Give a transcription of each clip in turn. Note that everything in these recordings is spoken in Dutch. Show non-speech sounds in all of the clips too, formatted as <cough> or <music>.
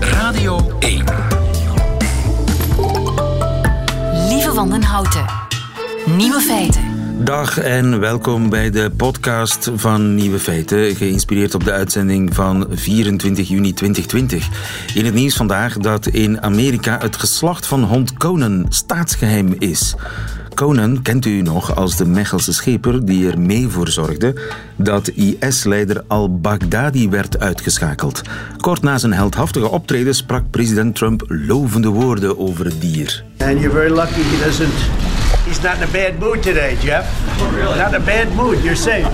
Radio 1. Lieve Wandenhouten. Nieuwe feiten. Dag en welkom bij de podcast van Nieuwe Feiten, geïnspireerd op de uitzending van 24 juni 2020. In het nieuws vandaag dat in Amerika het geslacht van hond Conan staatsgeheim is. Conan kent u nog als de Mechelse scheper die er mee voor zorgde dat IS-leider al-Baghdadi werd uitgeschakeld. Kort na zijn heldhaftige optreden sprak president Trump lovende woorden over het dier. He's not in a bad mood today, Jeff. Not in a bad mood. You're safe.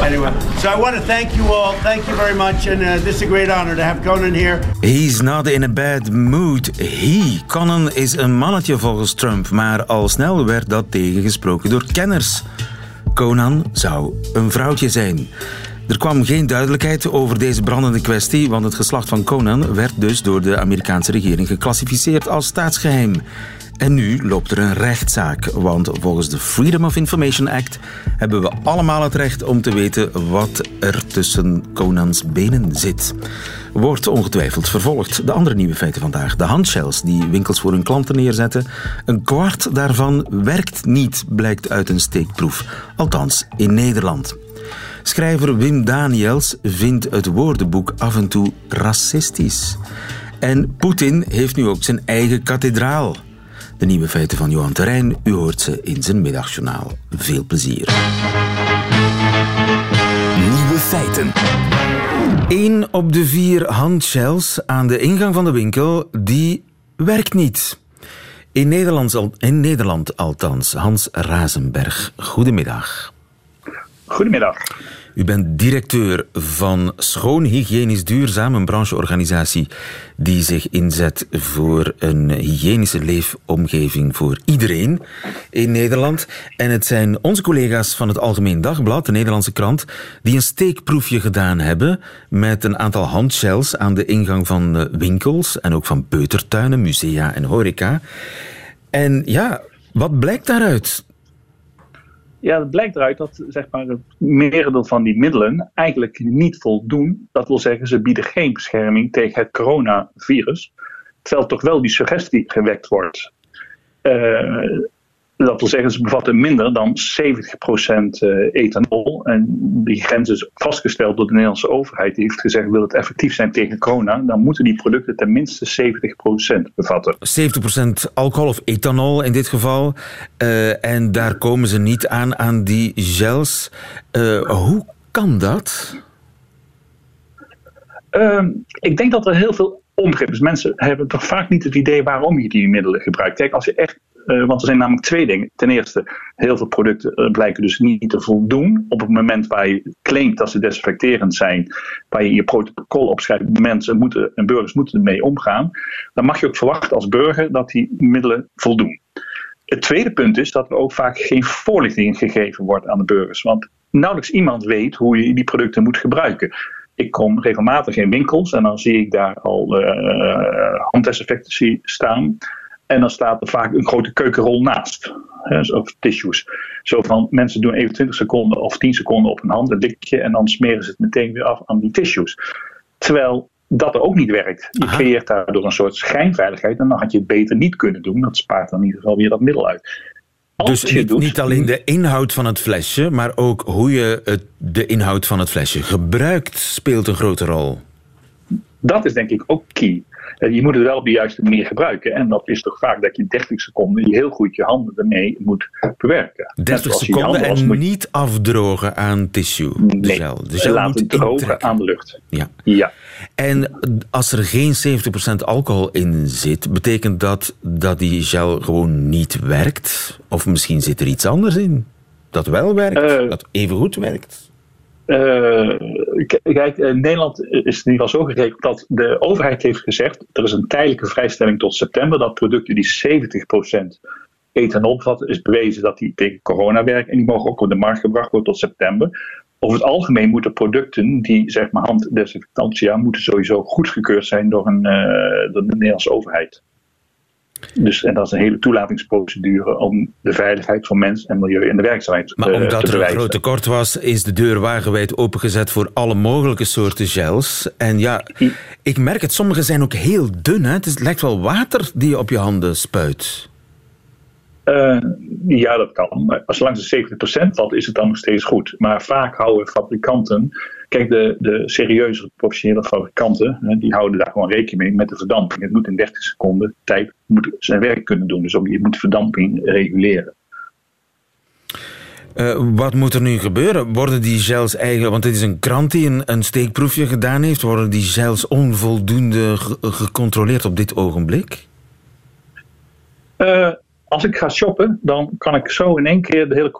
Anyway, so I want to thank you all. Thank you very much, and uh, this is a great honor to have Conan here. He's not in a bad mood. He, Conan, is een mannetje volgens Trump, maar al snel werd dat tegengesproken door kenners. Conan zou een vrouwtje zijn. Er kwam geen duidelijkheid over deze brandende kwestie, want het geslacht van Conan werd dus door de Amerikaanse regering geclassificeerd als staatsgeheim. En nu loopt er een rechtszaak, want volgens de Freedom of Information Act hebben we allemaal het recht om te weten wat er tussen Conans benen zit. Wordt ongetwijfeld vervolgd. De andere nieuwe feiten vandaag. De handshells die winkels voor hun klanten neerzetten. Een kwart daarvan werkt niet, blijkt uit een steekproef. Althans, in Nederland. Schrijver Wim Daniels vindt het woordenboek af en toe racistisch. En Poetin heeft nu ook zijn eigen kathedraal. De nieuwe feiten van Johan Terrein, u hoort ze in zijn middagjournaal. Veel plezier. Nieuwe feiten. Eén op de vier handshells aan de ingang van de winkel, die werkt niet. In Nederland, al- in Nederland althans. Hans Razenberg, goedemiddag. Goedemiddag. U bent directeur van Schoon Hygiënisch Duurzaam, een brancheorganisatie die zich inzet voor een hygiënische leefomgeving voor iedereen in Nederland. En het zijn onze collega's van het Algemeen Dagblad, de Nederlandse krant, die een steekproefje gedaan hebben met een aantal handshells aan de ingang van winkels en ook van peutertuinen, musea en horeca. En ja, wat blijkt daaruit? Ja, het blijkt eruit dat zeg maar, het merendeel van die middelen eigenlijk niet voldoen. Dat wil zeggen, ze bieden geen bescherming tegen het coronavirus. Terwijl toch wel die suggestie gewekt wordt. Eh, dat wil zeggen, ze bevatten minder dan 70% eh, ethanol. En die grens is vastgesteld door de Nederlandse overheid. Die heeft gezegd, wil het effectief zijn tegen corona, dan moeten die producten tenminste 70% bevatten. 70% alcohol of ethanol in dit geval. Eh, en daar komen ze niet aan, aan die gels. Eh, hoe kan dat? Ehm, ik denk dat er heel veel onbegrip is. Mensen hebben toch vaak niet het idee waarom je die middelen gebruikt. Kijk, als je echt. Eh, want er zijn namelijk twee dingen. Ten eerste, heel veel producten eh, blijken dus niet te voldoen. Op het moment waar je claimt dat ze desinfecterend zijn, waar je je protocol opschrijft, mensen moeten en burgers moeten ermee omgaan. Dan mag je ook verwachten als burger dat die middelen voldoen. Het tweede punt is dat er ook vaak geen voorlichting gegeven wordt aan de burgers. Want nauwelijks iemand weet hoe je die producten moet gebruiken. Ik kom regelmatig in winkels en dan zie ik daar al eh handdesinfectie staan. En dan staat er vaak een grote keukenrol naast. Of tissues. Zo van mensen doen even 20 seconden of 10 seconden op een hand, een dikje. En dan smeren ze het meteen weer af aan die tissues. Terwijl dat er ook niet werkt. Je Aha. creëert daardoor een soort schijnveiligheid. En dan had je het beter niet kunnen doen. Dat spaart dan in ieder geval weer dat middel uit. Als Dus je niet, doet- niet alleen de inhoud van het flesje, maar ook hoe je het, de inhoud van het flesje gebruikt, speelt een grote rol. Dat is denk ik ook key. Eh, Je moet het wel op de juiste manier gebruiken. En dat is toch vaak dat je 30 seconden je heel goed je handen ermee moet bewerken. Net 30 zoals je je seconden en moet je- niet afdrogen aan tissue. De Nee, gel. De gel laten moet drogen intrekken. aan de lucht. Ja. Ja. En als er geen 70% alcohol in zit, betekent dat dat die gel gewoon niet werkt? Of misschien zit er iets anders in dat wel werkt, Eh. dat even goed werkt? Eh, kijk, eh, Nederland is in ieder geval zo geregeld dat de overheid heeft gezegd: er is een tijdelijke vrijstelling tot september dat producten die 70% ethanol bevatten, is bewezen dat die tegen corona werken en die mogen ook op de markt gebracht worden tot september. Over het algemeen moeten producten die zeg maar handdesinfectantia moeten sowieso goedgekeurd zijn door, een, eh, door de Nederlandse overheid. Dus, en dat is een hele toelatingsprocedure om de veiligheid van mens en milieu in de werkzaamheid Maar eh, omdat te er een groot tekort was, is de deur wagenwijd opengezet voor alle mogelijke soorten gels. En ja, ik merk het, sommige zijn ook heel dun. Hè? Het is- het lijkt wel water die je op je handen spuit. Eh, ja, dat kan. Maar als langs de 70% valt, is het dan nog steeds goed. Maar vaak houden fabrikanten. Kijk, de, de serieuze professionele fabrikanten. Hè, die houden daar gewoon rekening mee met de verdamping. Het moet in 30 seconden tijd moet zijn werk kunnen doen. Dus ook je moet verdamping reguleren. Eh, wat moet er nu gebeuren? Worden die gels eigenlijk, want het is een krant die een, een steekproefje gedaan heeft, worden die gels onvoldoende ge- gecontroleerd op dit ogenblik? Eh, als ik ga shoppen, dan kan ik zo in één keer de hele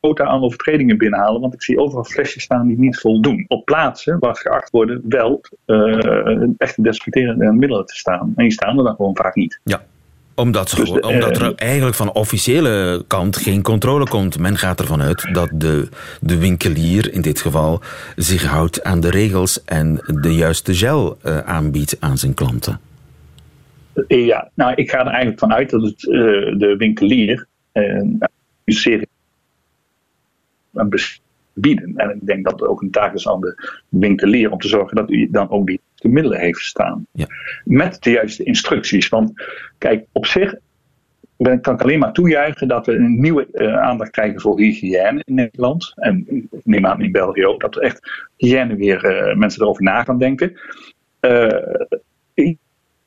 quota aan overtredingen binnenhalen. Want ik zie overal flesjes staan die niet voldoen. Op plaatsen waar geacht worden wel eh, echte desinfecterende middelen te staan. En die staan er dan gewoon vaak niet. Ja. Omdat, Dus gewoon- de, omdat eh, er eigenlijk van officiële kant geen controle komt. Men gaat ervan uit dat de, de winkelier in dit geval zich houdt aan de regels en de juiste gel eh, aanbiedt aan zijn klanten. Eh, Ja, nou, ik ga er eigenlijk van uit dat het, eh, de winkelier eh, aan bieden. En ik denk dat het ook een taak is aan de winkelier om te zorgen dat u dan ook die middelen heeft staan. Ja. Met de juiste instructies. Want kijk, op zich ben kan ik alleen maar toejuichen dat we een nieuwe eh, aandacht krijgen voor hygiëne in Nederland. En ik neem aan in België ook, dat er echt hygiëne weer eh, mensen erover na gaan denken. Eh,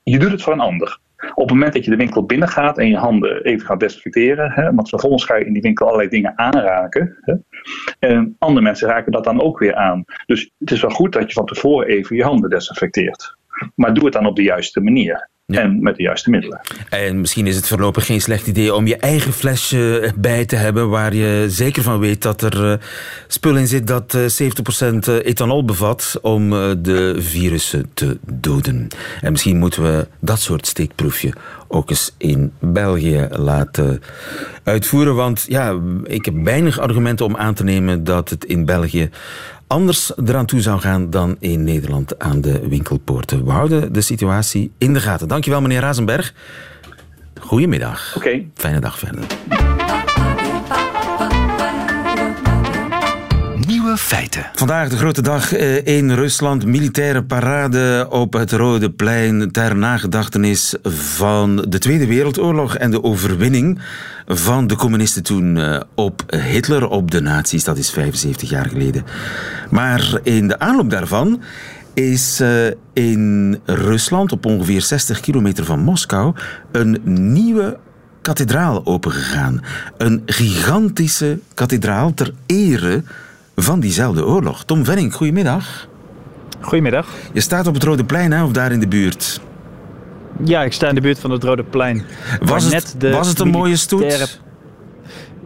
je doet het voor een ander. Op het moment dat je de winkel binnengaat en je handen even gaat desinfecteren, hè, want vervolgens ga je in die winkel allerlei dingen aanraken. Hè, en andere mensen raken dat dan ook weer aan. Dus het is wel goed dat je van tevoren even je handen desinfecteert. Maar doe het dan op de juiste manier. Ja. En met de juiste middelen. En misschien is het voorlopig geen slecht idee om je eigen flesje bij te hebben waar je zeker van weet dat er eh, spul in zit dat eh, 70% ethanol bevat om eh, de virussen te doden. En misschien moeten we dat soort steekproefje ook eens in België laten uitvoeren. Want ja, ik heb weinig argumenten om aan te nemen dat het in België anders eraan toe zou gaan dan in Nederland aan de winkelpoorten. We houden de situatie in de gaten. Dankjewel, meneer Razenberg. Goedemiddag. Oké. Fijne dag verder. Feiten. Vandaag de grote dag eh, in Rusland. Militaire parade op het Rode Plein ter nagedachtenis van de Tweede Wereldoorlog en de overwinning van de communisten toen eh, op Hitler, op de nazi's. Dat is 75 jaar geleden. Maar in de aanloop daarvan is eh, in Rusland, op ongeveer 60 kilometer van Moskou, een nieuwe kathedraal opengegaan. Een gigantische kathedraal ter ere van diezelfde oorlog. Tom Venning, goedemiddag. Goedemiddag. Je staat op het Rode Plein, hè, of daar in de buurt? Ja, ik sta in de buurt van het Rode Plein. Was het, net de was het een mooie stoet?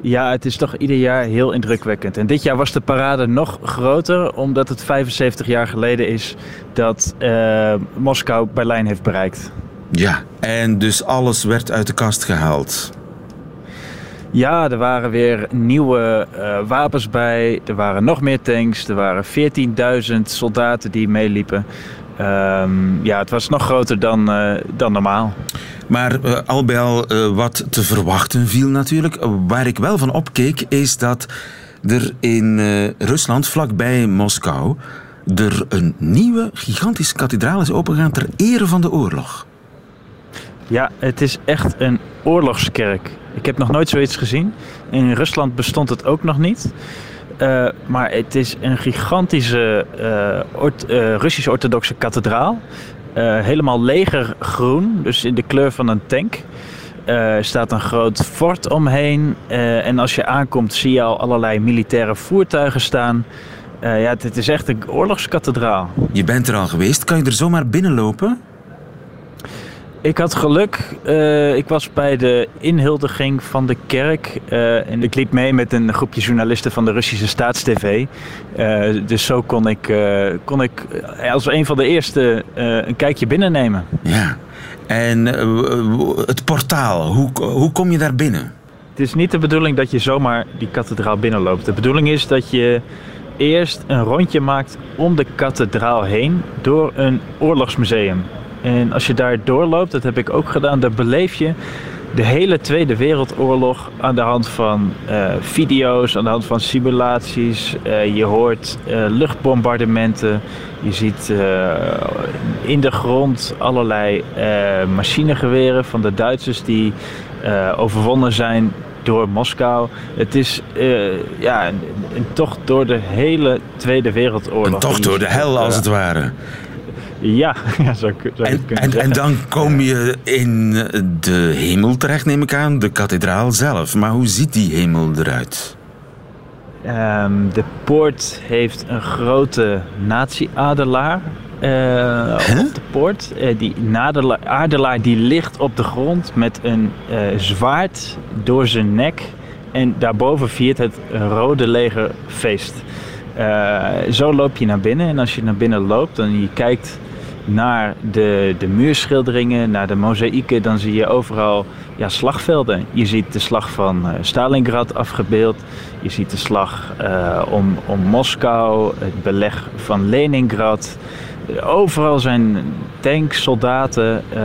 Ja, het is toch ieder jaar heel indrukwekkend. En dit jaar was de parade nog groter, omdat het 75 jaar geleden is dat eh, Moskou Berlijn heeft bereikt. Ja, en dus alles werd uit de kast gehaald. Ja, er waren weer nieuwe eh, wapens bij. Er waren nog meer tanks. Er waren 14.000 soldaten die meeliepen. Ehm, ja, het was nog groter dan, eh, dan normaal. Maar al bij al wat te verwachten viel natuurlijk. Eh, Waar ik wel van opkeek is dat er in Rusland, vlakbij Moskou, er een nieuwe gigantische kathedraal is opengegaan ter ere van de oorlog. Ja, het is echt een oorlogskerk. Ik heb nog nooit zoiets gezien. In Rusland bestond het ook nog niet. Eh, maar het is een gigantische eh, ort- eh, Russisch-orthodoxe kathedraal. Eh, helemaal legergroen, dus in de kleur van een tank. Eh, Er staat een groot fort omheen. Eh, en als je aankomt zie je al allerlei militaire voertuigen staan. Eh, ja, het is echt een oorlogskathedraal. Je bent er al geweest, kan je er zomaar binnenlopen? Ik had geluk. Eh, ik was bij de inhuldiging van de kerk. eh, en ik liep mee met een groepje journalisten van de Russische Staatstv. Eh, dus zo kon ik, kon ik als een van de eerste een kijkje binnennemen. Ja. En het portaal, hoe, hoe kom je daar binnen? Het is niet de bedoeling dat je zomaar die kathedraal binnenloopt. De bedoeling is dat je eerst een rondje maakt om de kathedraal heen door een oorlogsmuseum. En als je daar doorloopt, dat heb ik ook gedaan, dan beleef je de hele Tweede Wereldoorlog aan de hand van eh, video's, aan de hand van simulaties. Eh, je hoort eh, luchtbombardementen. Je ziet in de grond allerlei machinegeweren van de Duitsers die overwonnen zijn door Moskou. Het is ja, een, een, tocht door de hele Tweede Wereldoorlog. Een tocht door de hel, als het ware. Ja, <laughs> ja zou, zou en, en, en, dan kom je in de hemel terecht, neem ik aan, de kathedraal zelf. Maar hoe ziet die hemel eruit? Um, de poort heeft een grote nazi-adelaar uh, op de poort. Uh, die adelaar die ligt op de grond met een uh, zwaard door zijn nek. En daarboven viert het Rode Leger feest. zo loop je naar binnen en als je naar binnen loopt en je kijkt naar de, de muurschilderingen, naar de mozaïeken, dan zie je overal ja, slagvelden. Je ziet de slag van uh, Stalingrad afgebeeld. Je ziet de slag uh, om, om Moskou, het beleg van Leningrad. Overal zijn tanks, soldaten. Uh,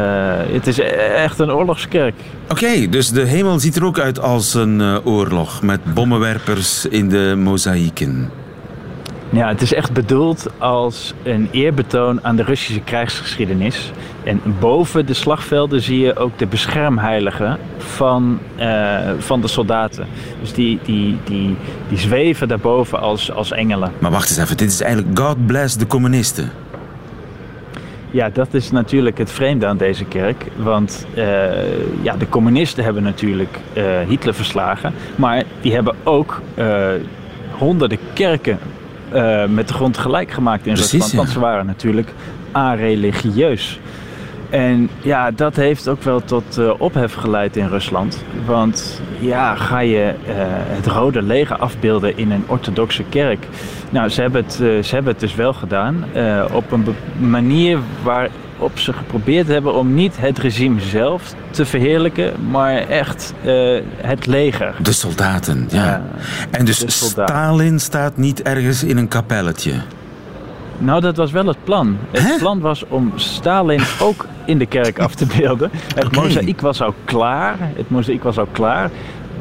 het is echt een oorlogskerk. Oké, dus de hemel ziet er ook uit als een oorlog met bommenwerpers in de mozaïeken. Ja, het is echt bedoeld als een eerbetoon aan de Russische krijgsgeschiedenis. En boven de slagvelden zie je ook de beschermheiligen van, uh, van de soldaten. Dus die, die, die, die zweven daarboven als, als engelen. Maar wacht eens even, dit is eigenlijk God bless de communisten. Ja, dat is natuurlijk het vreemde aan deze kerk. Want uh, ja, de communisten hebben natuurlijk uh, Hitler verslagen. Maar die hebben ook honderden kerken uh, met de grond gelijk gemaakt in Precies, Rusland. Want ze waren natuurlijk a-religieus. En ja, dat heeft ook wel tot uh, ophef geleid in Rusland. Want ja, ga je uh, het Rode Leger afbeelden in een orthodoxe kerk? Nou, ze hebben het, uh, ze hebben het dus wel gedaan. op een manier waar op ze geprobeerd hebben om niet het regime zelf te verheerlijken, maar echt uh, het leger. De soldaten, ja. ja en dus Stalin staat niet ergens in een kapelletje? Nou, dat was wel het plan. Het plan was om Stalin ook in de kerk af te beelden. Het okay. mozaïek was al klaar. Het mozaïek was al klaar.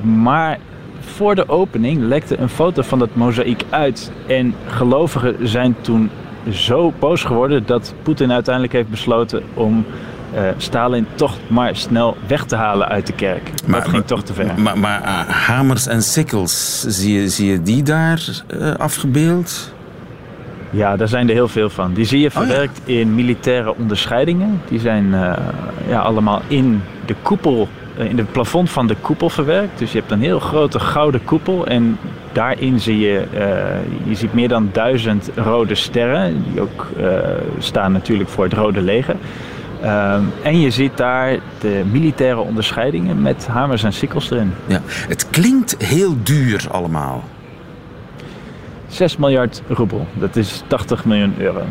Maar voor de opening lekte een foto van dat mozaïek uit. En gelovigen zijn toen zo boos geworden dat Poetin uiteindelijk heeft besloten om uh, Stalin toch maar snel weg te halen uit de kerk. Maar, dat ging toch te ver. Maar, maar uh, hamers en sikkels, zie je, zie je die daar uh, afgebeeld? Ja, daar zijn er heel veel van. Die zie je verwerkt oh, ja. in militaire onderscheidingen. Die zijn ja, allemaal in de koepel eh, in het plafond van de koepel verwerkt. Dus je hebt een heel grote gouden koepel en daarin zie je, uh, je ziet meer dan duizend rode sterren. Die ook uh, staan natuurlijk voor het Rode Leger. Uh, en je ziet daar de militaire onderscheidingen met hamers en sikkels erin. Ja, het klinkt heel duur allemaal. 6 miljard roebel, dat is 80 miljoen euro.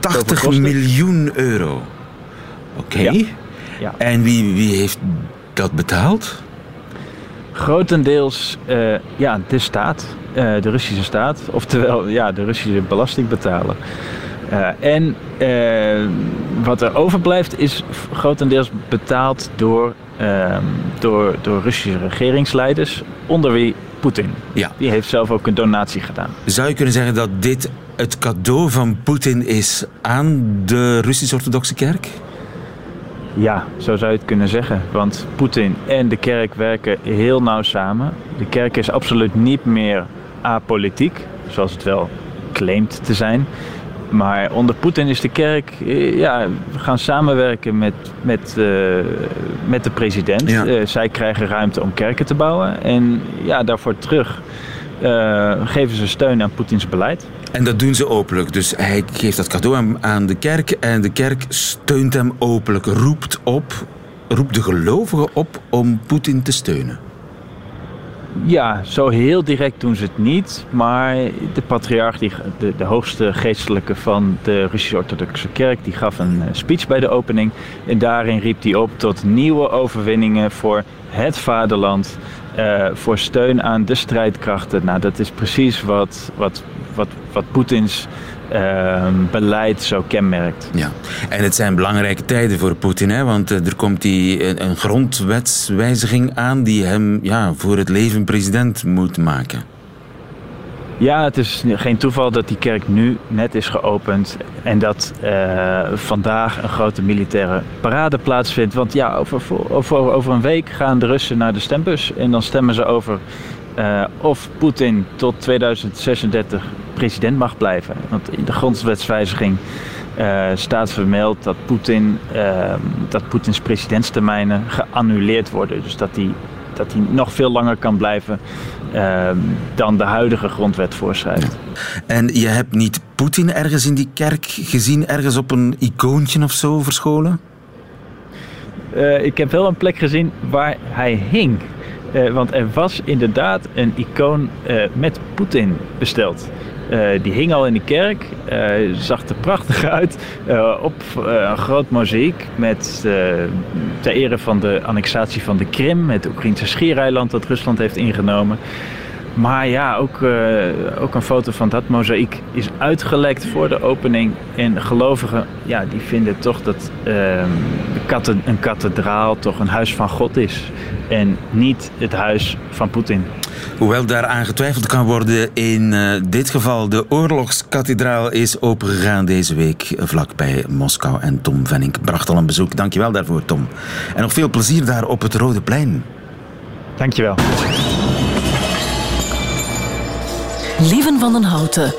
80 miljoen euro? Oké. Okay. Ja. Ja. En wie, wie heeft dat betaalt? Grotendeels uh, ja, de staat, uh, de Russische staat, oftewel ja, de Russische belastingbetaler. Uh, en wat er overblijft is grotendeels betaald door, ehm, door, door Russische regeringsleiders, onder wie Poetin. Ja. Die heeft zelf ook een donatie gedaan. Zou je kunnen zeggen dat dit het cadeau van Poetin is aan de Russisch-Orthodoxe Kerk? Ja, zo zou je het kunnen zeggen. Want Poetin en de kerk werken heel nauw samen. De kerk is absoluut niet meer apolitiek, zoals het wel claimt te zijn. Maar onder Poetin is de kerk, eh, ja, we gaan samenwerken met, met, uh, met de president. Ja. Uh, zij krijgen ruimte om kerken te bouwen. En ja, daarvoor terug uh, geven ze steun aan Poetins beleid. En dat doen ze openlijk. Dus hij geeft dat cadeau aan, de kerk en de kerk steunt hem openlijk, roept op, roept de gelovigen op om Poetin te steunen. Ja, zo heel direct doen ze het niet. Maar de patriarch, die, de, de hoogste geestelijke van de Russisch-Orthodoxe Kerk, die gaf een eh, speech bij de opening. En daarin riep hij op tot nieuwe overwinningen voor het vaderland. Uh, voor steun aan de strijdkrachten. Nou, dat is precies wat, wat wat, wat Poetins ehm, beleid zo kenmerkt. Ja, en het zijn belangrijke tijden voor Poetin, hè? want eh, er komt die, een, een grondwetswijziging aan die hem ja, voor het leven president moet maken. Ja, het is geen toeval dat die kerk nu net is geopend en dat uh, vandaag een grote militaire parade plaatsvindt. Want ja, over, over, over een week gaan de Russen naar de stembus en dan stemmen ze over uh, of Poetin tot 2036 president mag blijven. Want in de grondwetswijziging uh, staat vermeld dat, dat Poetins presidentstermijnen geannuleerd worden. Dus dat hij, dat hij nog veel langer kan blijven uh, dan de huidige grondwet voorschrijft. En je hebt niet Poetin ergens in die kerk gezien, ergens op een icoontje of zo verscholen? Uh, ik heb wel een plek gezien waar hij hing. Uh, want er was inderdaad een icoon uh, met Poetin besteld. Uh, die hing al in de kerk, zag er prachtig uit. op een groot mozaïek met ter ere van de annexatie van de Krim, het Oekraïnse schiereiland dat Rusland heeft ingenomen. Maar ja, ook, ook een foto van dat mozaïek is uitgelekt voor de opening. En gelovigen, ja, die vinden toch dat uh, een kathedraal toch een huis van God is. En niet het huis van Poetin. Hoewel daaraan getwijfeld kan worden, in uh, dit geval de oorlogskathedraal is opengegaan deze week vlakbij Moskou. En Tom Venning bracht al een bezoek. Dankjewel daarvoor, Tom. En nog veel plezier daar op het Rode Plein. Dankjewel. Lieven van den Houten.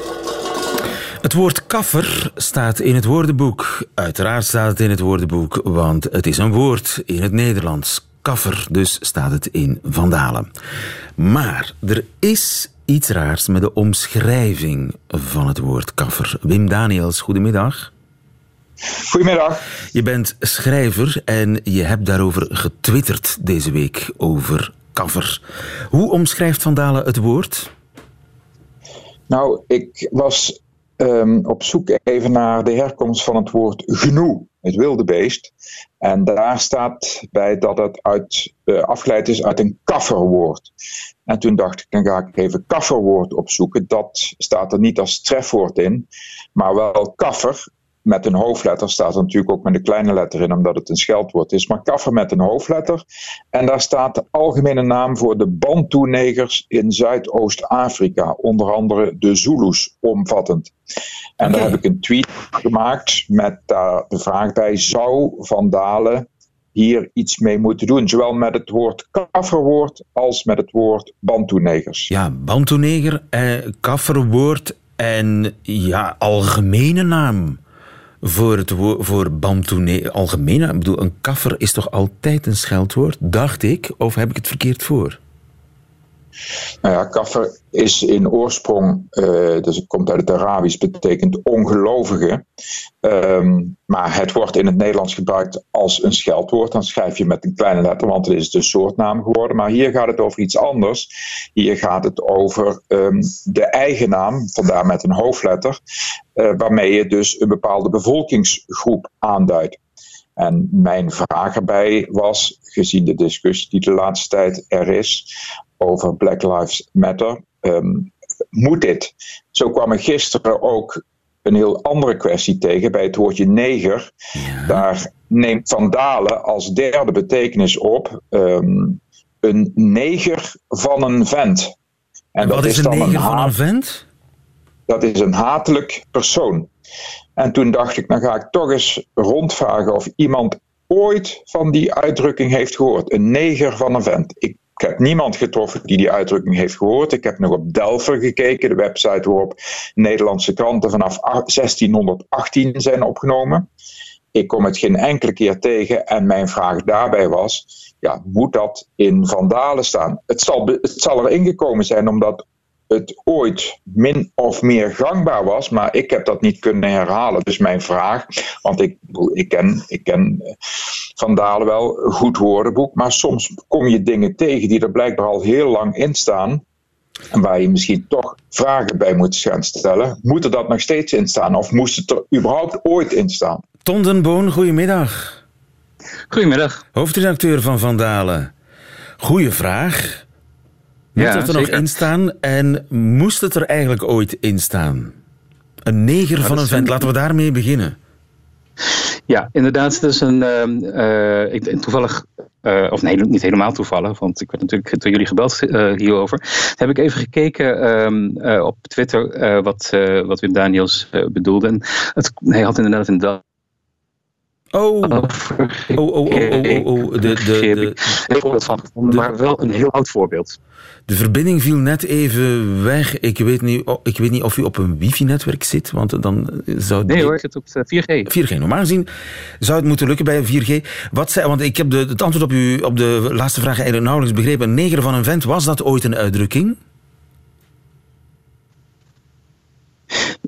Het woord kaffer staat in het woordenboek. Uiteraard staat het in het woordenboek, want het is een woord in het Nederlands. Kaffer, dus staat het in Vandalen. Maar er is iets raars met de omschrijving van het woord kaffer. Wim Daniels, goedemiddag. Goedemiddag. Je bent schrijver en je hebt daarover getwitterd deze week over kaffer. Hoe omschrijft Vandalen het woord? Nou, ik was um, op zoek even naar de herkomst van het woord gnoe, het wilde beest. En daar staat bij dat het uit, uh, afgeleid is uit een kafferwoord. En toen dacht ik, dan ga ik even kafferwoord opzoeken. Dat staat er niet als trefwoord in, maar wel kaffer met een hoofdletter staat er natuurlijk ook met een kleine letter in, omdat het een scheldwoord is. Maar kaffer met een hoofdletter. En daar staat de algemene naam voor de Bantu-negers in Zuidoost-Afrika. Onder andere de Zulus omvattend. En okay. daar heb ik een tweet gemaakt met de vraag bij: zou Van Dalen hier iets mee moeten doen? Zowel met het woord kafferwoord als met het woord Bantu-negers. Ja, Bantu-neger, eh, kafferwoord en ja, algemene naam voor, het voor Bantoene algemeen. Ik bedoel, een kaffer is toch altijd een scheldwoord, dacht ik, of heb ik het verkeerd voor? Nou ja, kaffer is in oorsprong, uh, dus het komt uit het Arabisch, betekent ongelovige. Um, maar het wordt in het Nederlands gebruikt als een scheldwoord. Dan schrijf je met een kleine letter, want het is de soortnaam geworden. Maar hier gaat het over iets anders. Hier gaat het over um, de eigenaam, vandaar met een hoofdletter, uh, waarmee je dus een bepaalde bevolkingsgroep aanduidt. En mijn vraag erbij was, gezien de discussie die de laatste tijd er is over Black Lives Matter, um, moet dit? Zo kwam ik gisteren ook een heel andere kwestie tegen bij het woordje neger. Ja. Daar neemt Van Dalen als derde betekenis op um, een neger van een vent. En, en wat is, is een neger een van een vent? Dat is een hatelijk persoon. En toen dacht ik, dan ga ik toch eens rondvragen of iemand ooit van die uitdrukking heeft gehoord. Een neger van een vent. Ik ik heb niemand getroffen die die uitdrukking heeft gehoord. Ik heb nog op Delver gekeken, de website waarop Nederlandse kranten vanaf 1618 zijn opgenomen. Ik kom het geen enkele keer tegen en mijn vraag daarbij was: ja, moet dat in Vandalen staan? Het zal, het zal erin gekomen zijn omdat het ooit min of meer gangbaar was, maar ik heb dat niet kunnen herhalen. Dus mijn vraag, want ik, ik ken, ik ken Van Dalen wel een goed woordenboek, maar soms kom je dingen tegen die er blijkbaar al heel lang in staan. En waar je misschien toch vragen bij moet gaan stellen. Moet er dat nog steeds in staan? Of moest het er überhaupt ooit in staan? Ton den Boon, goedemiddag. Goedemiddag. Hoofdredacteur van Van Dalen. Goeie vraag. Moet Ja, het er nog in staan en moest het er eigenlijk ooit in staan? Een neger van een vent, laten we daarmee beginnen. Ja, inderdaad. Dat is een. eh, ik, toevallig. eh, of nee, niet helemaal toevallig, want ik werd natuurlijk door jullie gebeld eh, hierover. Heb ik even gekeken ehm, eh, op Twitter eh, wat, eh, wat Wim Daniels eh, bedoelde. En het, hij had inderdaad een. Oh, oh, oh, oh, oh, oh, oh. De, de, de, gevonden, maar wel een heel oud voorbeeld. de verbinding viel net even weg. Ik weet niet, oh, ik weet niet of u op een wifi-netwerk zit, want dan zou... Nee hoor, ik zit op eh, 4G. 4G. Normaal gezien zou het moeten lukken bij 4G. Wat zei, want ik heb de, het antwoord op, u, op de laatste vraag eigenlijk nauwelijks begrepen. Een neger van een vent, was dat ooit een uitdrukking?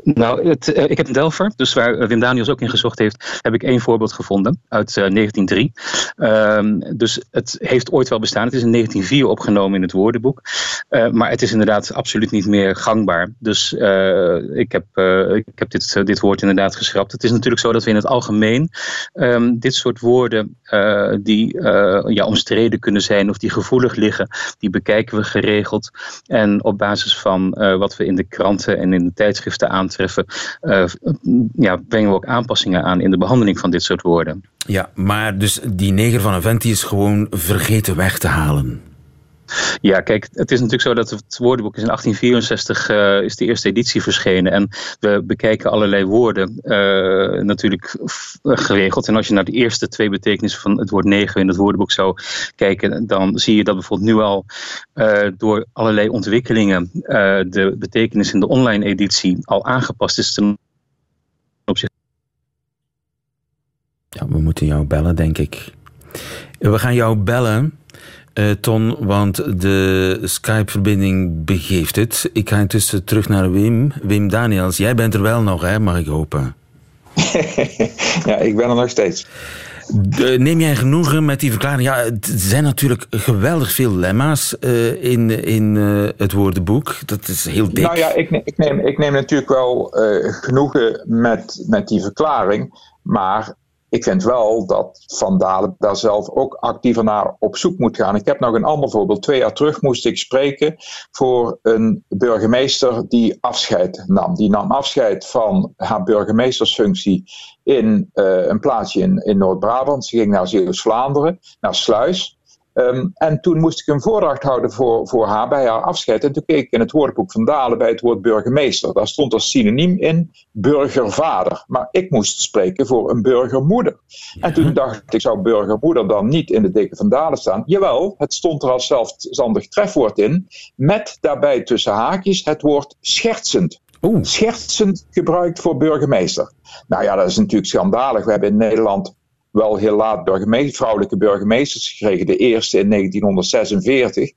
Nou, het, eh, ik heb in Delver, dus waar eh, Wim Daniels ook in gezocht heeft, heb ik één voorbeeld gevonden uit eh, 1903. Ehm, dus het heeft ooit wel bestaan. Het is in 1904 opgenomen in het woordenboek. Eh, maar het is inderdaad absoluut niet meer gangbaar. Dus eh, ik heb, eh, ik heb dit, eh, dit woord inderdaad geschrapt. Het is natuurlijk zo dat we in het algemeen ehm, dit soort woorden eh, die eh, ja, omstreden kunnen zijn of die gevoelig liggen, die bekijken we geregeld. En op basis van eh, wat we in de kranten en in de tijdschriften aantreffen, eh, ja, brengen we ook aanpassingen aan in de behandeling van dit soort woorden. Ja, maar dus die neger van een vent is gewoon vergeten weg te halen. Ja, kijk, het is natuurlijk zo dat het woordenboek is in 1864 eh, is de eerste editie verschenen. En we bekijken allerlei woorden eh, natuurlijk f- geregeld. En als je naar de eerste twee betekenissen van het woord neger in het woordenboek zou kijken, dan zie je dat bijvoorbeeld nu al eh, door allerlei ontwikkelingen eh, de betekenis in de online editie al aangepast is ten opzichte Ja, we moeten jou bellen, denk ik. We gaan jou bellen, eh, Ton, want de Skype-verbinding begeeft het. Ik ga intussen terug naar Wim. Wim Daniels, jij bent er wel nog, hè, mag ik hopen. <laughs> ja, ik ben er nog steeds. Neem jij genoegen met die verklaring? Ja, het zijn natuurlijk geweldig veel lemma's eh, in, in eh, het woordenboek. Dat is heel dik. Nou ja, ik, ne- ik, neem, ik neem natuurlijk wel genoegen met, met die verklaring. Maar ik vind wel dat Van daar zelf ook actiever naar op zoek moet gaan. Ik heb nog een ander voorbeeld. Twee jaar terug moest ik spreken voor een burgemeester die afscheid nam. Die nam afscheid van haar burgemeestersfunctie in eh, een plaatsje in, in Noord-Brabant. Ze ging naar Zeeuws-Vlaanderen, naar Sluis. Ehm, en toen moest ik een voordracht houden voor, voor haar bij haar afscheid. En toen keek ik in het woordenboek van Dalen bij het woord burgemeester. Daar stond als synoniem in burgervader. Maar ik moest spreken voor een burgermoeder. En toen dacht ik, zou burgermoeder dan niet in de dikke van Dalen staan? Jawel, het stond er als zelfstandig trefwoord in. Met daarbij tussen haakjes het woord schertsend. Oeh. Schertsend gebruikt voor burgemeester. Nou ja, dat is natuurlijk schandalig. We hebben in Nederland wel heel laat burgemeester, vrouwelijke burgemeesters gekregen. De eerste in 1946.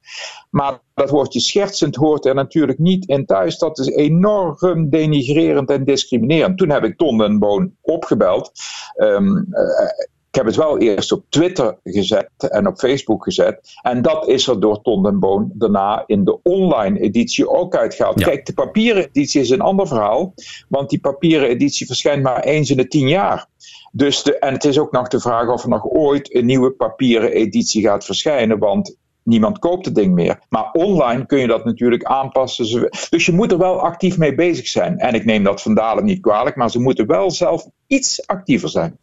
Maar dat woordje schertsend hoort er natuurlijk niet in thuis. Dat is enorm denigrerend en discriminerend. Toen heb ik Ton den Boon opgebeld. Ehm, eh, ik heb het wel eerst op Twitter gezet en op Facebook gezet. En dat is er door Ton den Boon daarna in de online editie ook uitgehaald. Ja. Kijk, de papieren editie is een ander verhaal. Want die papieren editie verschijnt maar eens in de tien jaar. Dus de, en het is ook nog de vraag of er nog ooit een nieuwe papieren editie gaat verschijnen. Want niemand koopt het ding meer. Maar online kun je dat natuurlijk aanpassen. Dus je moet er wel actief mee bezig zijn. En ik neem dat Van Dalen niet kwalijk, maar ze moeten wel zelf iets actiever zijn.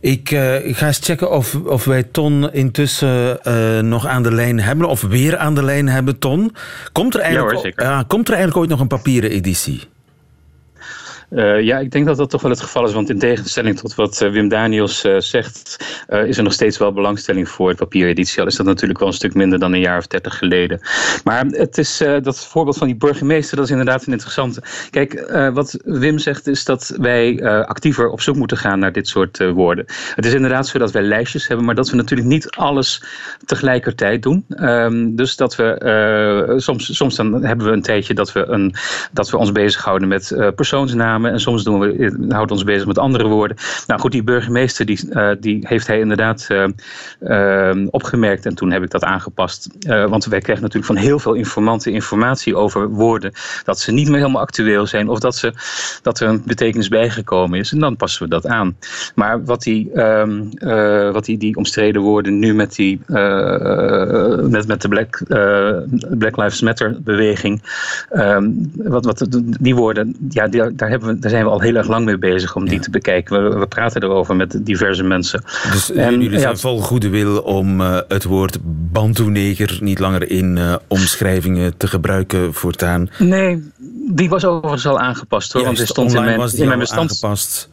Ik eh, ga eens checken of, of wij Ton intussen eh, nog aan de lijn hebben. Of weer aan de lijn hebben, Ton. Komt er eigenlijk, hoor, zeker. Ja, komt er eigenlijk ooit nog een papieren editie? Uh, ja, ik denk dat dat toch wel het geval is. Want in tegenstelling tot wat uh, Wim Daniels uh, zegt, is er nog steeds wel belangstelling voor het papiereditie. Al is dat natuurlijk wel een stuk minder dan een jaar of dertig geleden. Maar het is dat voorbeeld van die burgemeester, dat is inderdaad een interessante. Kijk, wat Wim zegt is dat wij actiever op zoek moeten gaan naar dit soort woorden. Het is inderdaad zo dat wij lijstjes hebben, maar dat we natuurlijk niet alles tegelijkertijd doen. Um, dus dat we soms, soms dan hebben we een tijdje dat we, een, dat we ons bezighouden met persoonsnamen en soms doen we, eh, houden ons bezig met andere woorden. Nou goed, die burgemeester die, die heeft hij inderdaad opgemerkt en toen heb ik dat aangepast. want wij krijgen natuurlijk van heel veel informanten informatie over woorden dat ze niet meer helemaal actueel zijn of dat, ze, dat er een betekenis bijgekomen is. En dan passen we dat aan. Maar wat die, ehm, wat die, die omstreden woorden nu met, die, met, met de Black, Black Lives Matter beweging. Ehm, wat, wat, die woorden, ja, daar, hebben we, daar zijn we al heel erg lang mee bezig om die te bekijken. We, we, praten erover met diverse mensen. Dus en, jullie zijn vol goede wil om uh, het woord Bantu-neger niet langer in uh, omschrijvingen te gebruiken voortaan? Nee, die was overigens al aangepast hoor. want er stond in mijn, in mijn bestand. Aangepast.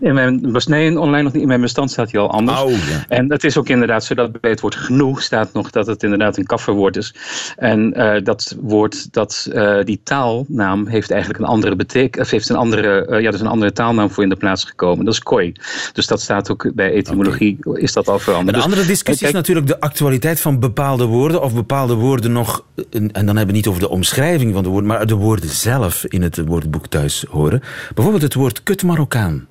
In mijn, nee, online nog niet. In mijn bestand staat hij al anders. Oh, ja. En het is ook inderdaad zo dat bij het woord genoeg staat nog dat het inderdaad een kafferwoord is. En uh, dat woord, dat, uh, die taalnaam heeft eigenlijk een andere betekenis, heeft een andere, uh, ja, er is een andere taalnaam voor in de plaats gekomen. Dat is koi. Dus dat staat ook bij etymologie, okay. is dat al veranderd. Een andere discussie is natuurlijk de actualiteit van bepaalde woorden, of bepaalde woorden nog, en dan hebben we niet over de omschrijving van de woorden, maar de woorden zelf in het woordboek thuis horen. Bijvoorbeeld het woord kut Marokkaan.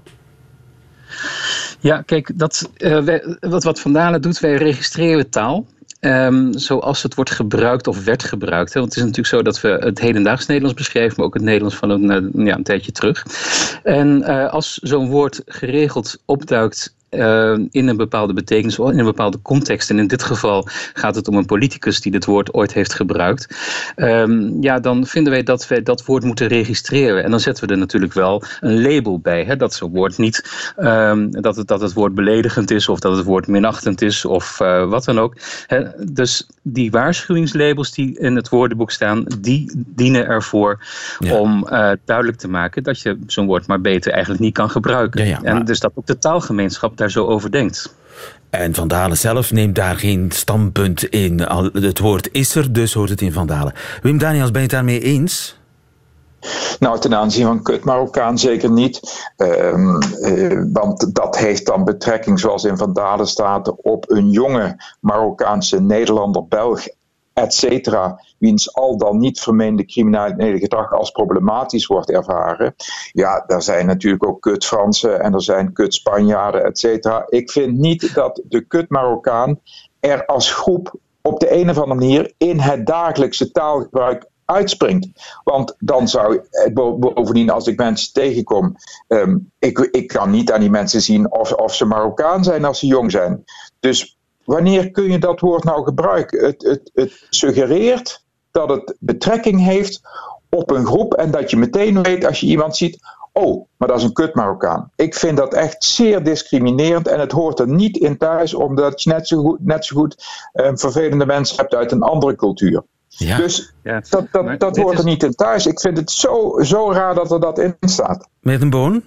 Ja, kijk, dat, wij, wat, wat Van Dalen doet, wij registreren taal. Um, zoals het wordt gebruikt of werd gebruikt. Hè? Want het is natuurlijk zo dat we het hedendaags Nederlands beschrijven, maar ook het Nederlands van een, ja, een tijdje terug. En uh, als zo'n woord geregeld opduikt uh, in een bepaalde betekenis, in een bepaalde context. En in dit geval gaat het om een politicus die dit woord ooit heeft gebruikt. Um, ja, dan vinden wij dat wij dat woord moeten registreren. En dan zetten we er natuurlijk wel een label bij. Hè? Dat zo'n woord niet, um, dat, het, dat het woord beledigend is of dat het woord minachtend is of uh, wat dan ook. Hè? Dus die waarschuwingslabels die in het woordenboek staan, die dienen ervoor ja. om uh, duidelijk te maken dat je zo'n woord maar beter eigenlijk niet kan gebruiken. Ja, ja, maar... En dus dat ook de taalgemeenschap daar zo over denkt. En Van Dalen zelf neemt daar geen standpunt in. Het woord is er, dus hoort het in Van Dalen. Wim Daniels, ben je het daarmee eens? Nou, ten aanzien van kut Marokkaan zeker niet. Um, uh, want dat heeft dan betrekking, zoals in Van Dalen staat, op een jonge Marokkaanse Nederlander, Belg et cetera, wiens al dan niet vermeende criminele gedrag als problematisch wordt ervaren. Ja, daar zijn natuurlijk ook kut Fransen en er zijn kut Spanjaarden, et cetera. Ik vind niet dat de kut Marokkaan er als groep op de een of andere manier in het dagelijkse taalgebruik uitspringt. Want dan zou, bovendien als ik mensen tegenkom, um, ik, ik kan niet aan die mensen zien of, of ze Marokkaan zijn als ze jong zijn. Dus wanneer kun je dat woord nou gebruiken? Het, het, het suggereert dat het betrekking heeft op een groep en dat je meteen weet als je iemand ziet, oh, maar dat is een kut Marokkaan. Ik vind dat echt zeer discriminerend en het hoort er niet in thuis, omdat je net zo goed, net zo goed um, vervelende mensen hebt uit een andere cultuur. Ja. Dus Ja, dat, dat, dat hoort is- er niet in thuis. Ik vind het zo, zo raar dat er dat in staat. Met een boon?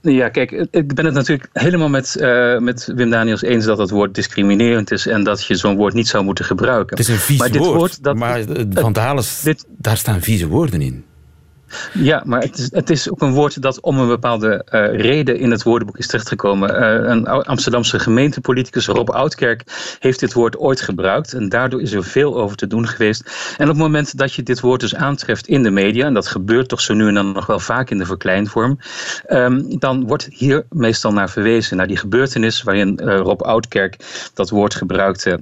Ja, kijk, ik ben het natuurlijk helemaal met, eh, met Wim Daniels eens dat het woord discriminerend is en dat je zo'n woord niet zou moeten gebruiken. Het is een vies maar dit woord, dat, maar eh, Van Dalen, daar staan vieze woorden in. Ja, maar het is, het is ook een woord dat om een bepaalde eh, reden in het woordenboek is terechtgekomen. Eh, een Amsterdamse gemeentepoliticus, Rob Oudkerk, heeft dit woord ooit gebruikt. En daardoor is er veel over te doen geweest. En op het moment dat je dit woord dus aantreft in de media, en dat gebeurt toch zo nu en dan nog wel vaak in de verkleinvorm, ehm, dan wordt hier meestal naar verwezen, naar die gebeurtenis waarin eh, Rob Oudkerk dat woord gebruikte.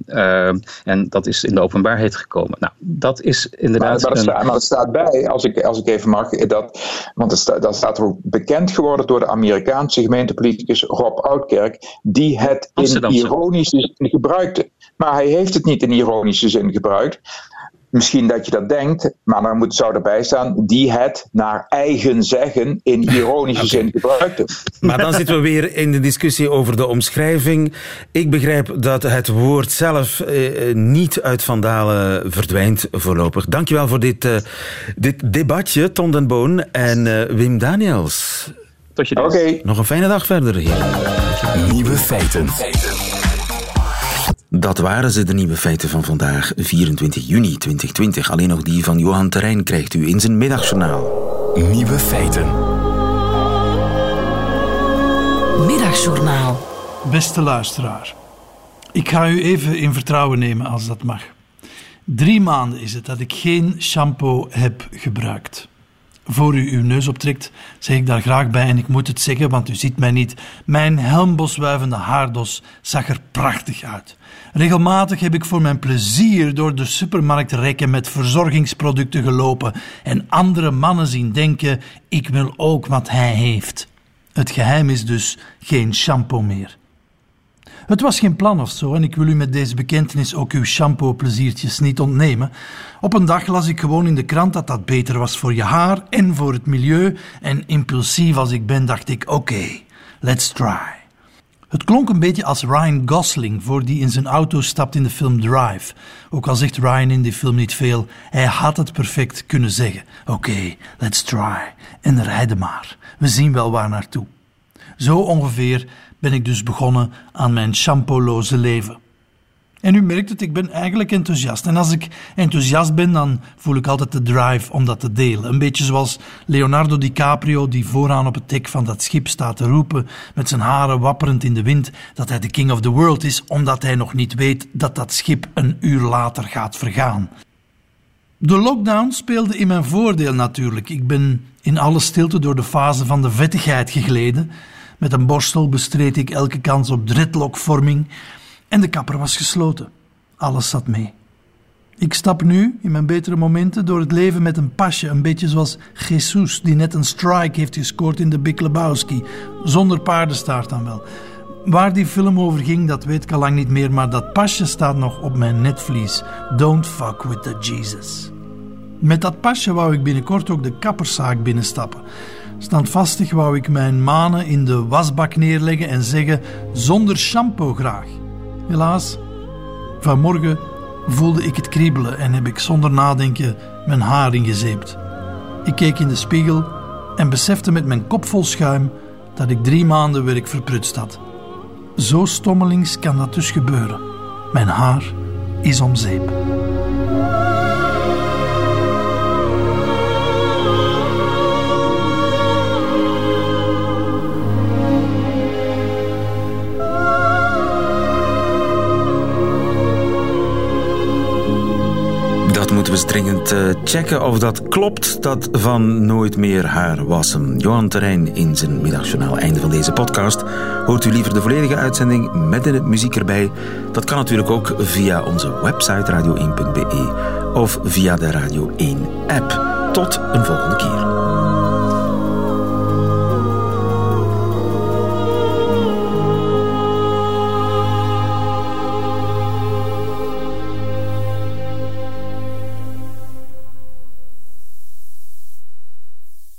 En dat is in de openbaarheid gekomen. Nou, dat is inderdaad. maar, er een- staat, maar staat bij, als ik, als ik even mag, dat, want dat staat er ook bekend geworden door de Amerikaanse gemeentepoliticus Rob Oudkerk, die het in ironische zin gebruikte. Maar hij heeft het niet in ironische zin gebruikt. Misschien dat je dat denkt, maar dan moet, zou erbij staan, die het naar eigen zeggen in ironische <laughs> zin gebruikte. Maar dan zitten we weer in de discussie over de omschrijving. Ik begrijp dat het woord zelf eh, niet uit Van Dalen verdwijnt voorlopig. Dankjewel voor dit, eh, dit debatje, Ton den Boon en eh, Wim Daniels. tot je Oké. dienst. Nog een fijne dag verder hier. Nieuwe feiten. Dat waren ze, de nieuwe feiten van vandaag, 24 juni 2020. Alleen nog die van Johan Terrein krijgt u in zijn middagjournaal. Nieuwe feiten. Middagjournaal. Beste luisteraar, ik ga u even in vertrouwen nemen als dat mag. Drie maanden is het dat ik geen shampoo heb gebruikt. Voor u uw neus optrekt, zeg ik daar graag bij en ik moet het zeggen, want u ziet mij niet. Mijn helmboswuivende haardos zag er prachtig uit. Regelmatig heb ik voor mijn plezier door de supermarktrekken met verzorgingsproducten gelopen en andere mannen zien denken: ik wil ook wat hij heeft. Het geheim is dus geen shampoo meer. Het was geen plan of zo en ik wil u met deze bekentenis ook uw shampoo-pleziertjes niet ontnemen. Op een dag las ik gewoon in de krant dat dat beter was voor je haar en voor het milieu en impulsief als ik ben dacht ik oké, let's try. Het klonk een beetje als Ryan Gosling voor die in zijn auto stapt in de film Drive. Ook al zegt Ryan in die film niet veel, hij had het perfect kunnen zeggen. Oké, let's try. En rijden maar. We zien wel waar naartoe. Zo ongeveer ben ik dus begonnen aan mijn shampooloze leven. En u merkt het, ik ben eigenlijk enthousiast. En als ik enthousiast ben, dan voel ik altijd de drive om dat te delen. Een beetje zoals Leonardo DiCaprio, die vooraan op het dek van dat schip staat te roepen, met zijn haren wapperend in de wind, dat hij de king of the world is, omdat hij nog niet weet dat dat schip een uur later gaat vergaan. De lockdown speelde in mijn voordeel natuurlijk. Ik ben in alle stilte door de fase van de vettigheid gegleden. Met een borstel bestreed ik elke kans op dreadlockvorming en de kapper was gesloten. Alles zat mee. Ik stap nu, in mijn betere momenten, door het leven met een pasje, een beetje zoals Jesus, die net een strike heeft gescoord in de Big Lebowski, zonder paardenstaart dan wel. Waar die film over ging, dat weet ik al lang niet meer, maar dat pasje staat nog op mijn netvlies. Don't fuck with the Jesus. Met dat pasje wou ik binnenkort ook de kapperszaak binnenstappen. Standvastig wou ik mijn manen in de wasbak neerleggen en zeggen: zonder shampoo graag. Helaas, vanmorgen voelde ik het kriebelen en heb ik zonder nadenken mijn haar ingezeept. Ik keek in de spiegel en besefte met mijn kop vol schuim dat ik drie maanden werk verprutst had. Zo stommelings kan dat dus gebeuren. Mijn haar is om zeep. Dringend uh, checken of dat klopt, dat van nooit meer haar wassen. Johan Terrein in zijn middagjournaal. Einde van deze podcast. Hoort u liever de volledige uitzending met het muziek erbij? Dat kan natuurlijk ook via onze website radio1.be of via de Radio 1 app. Tot een volgende keer.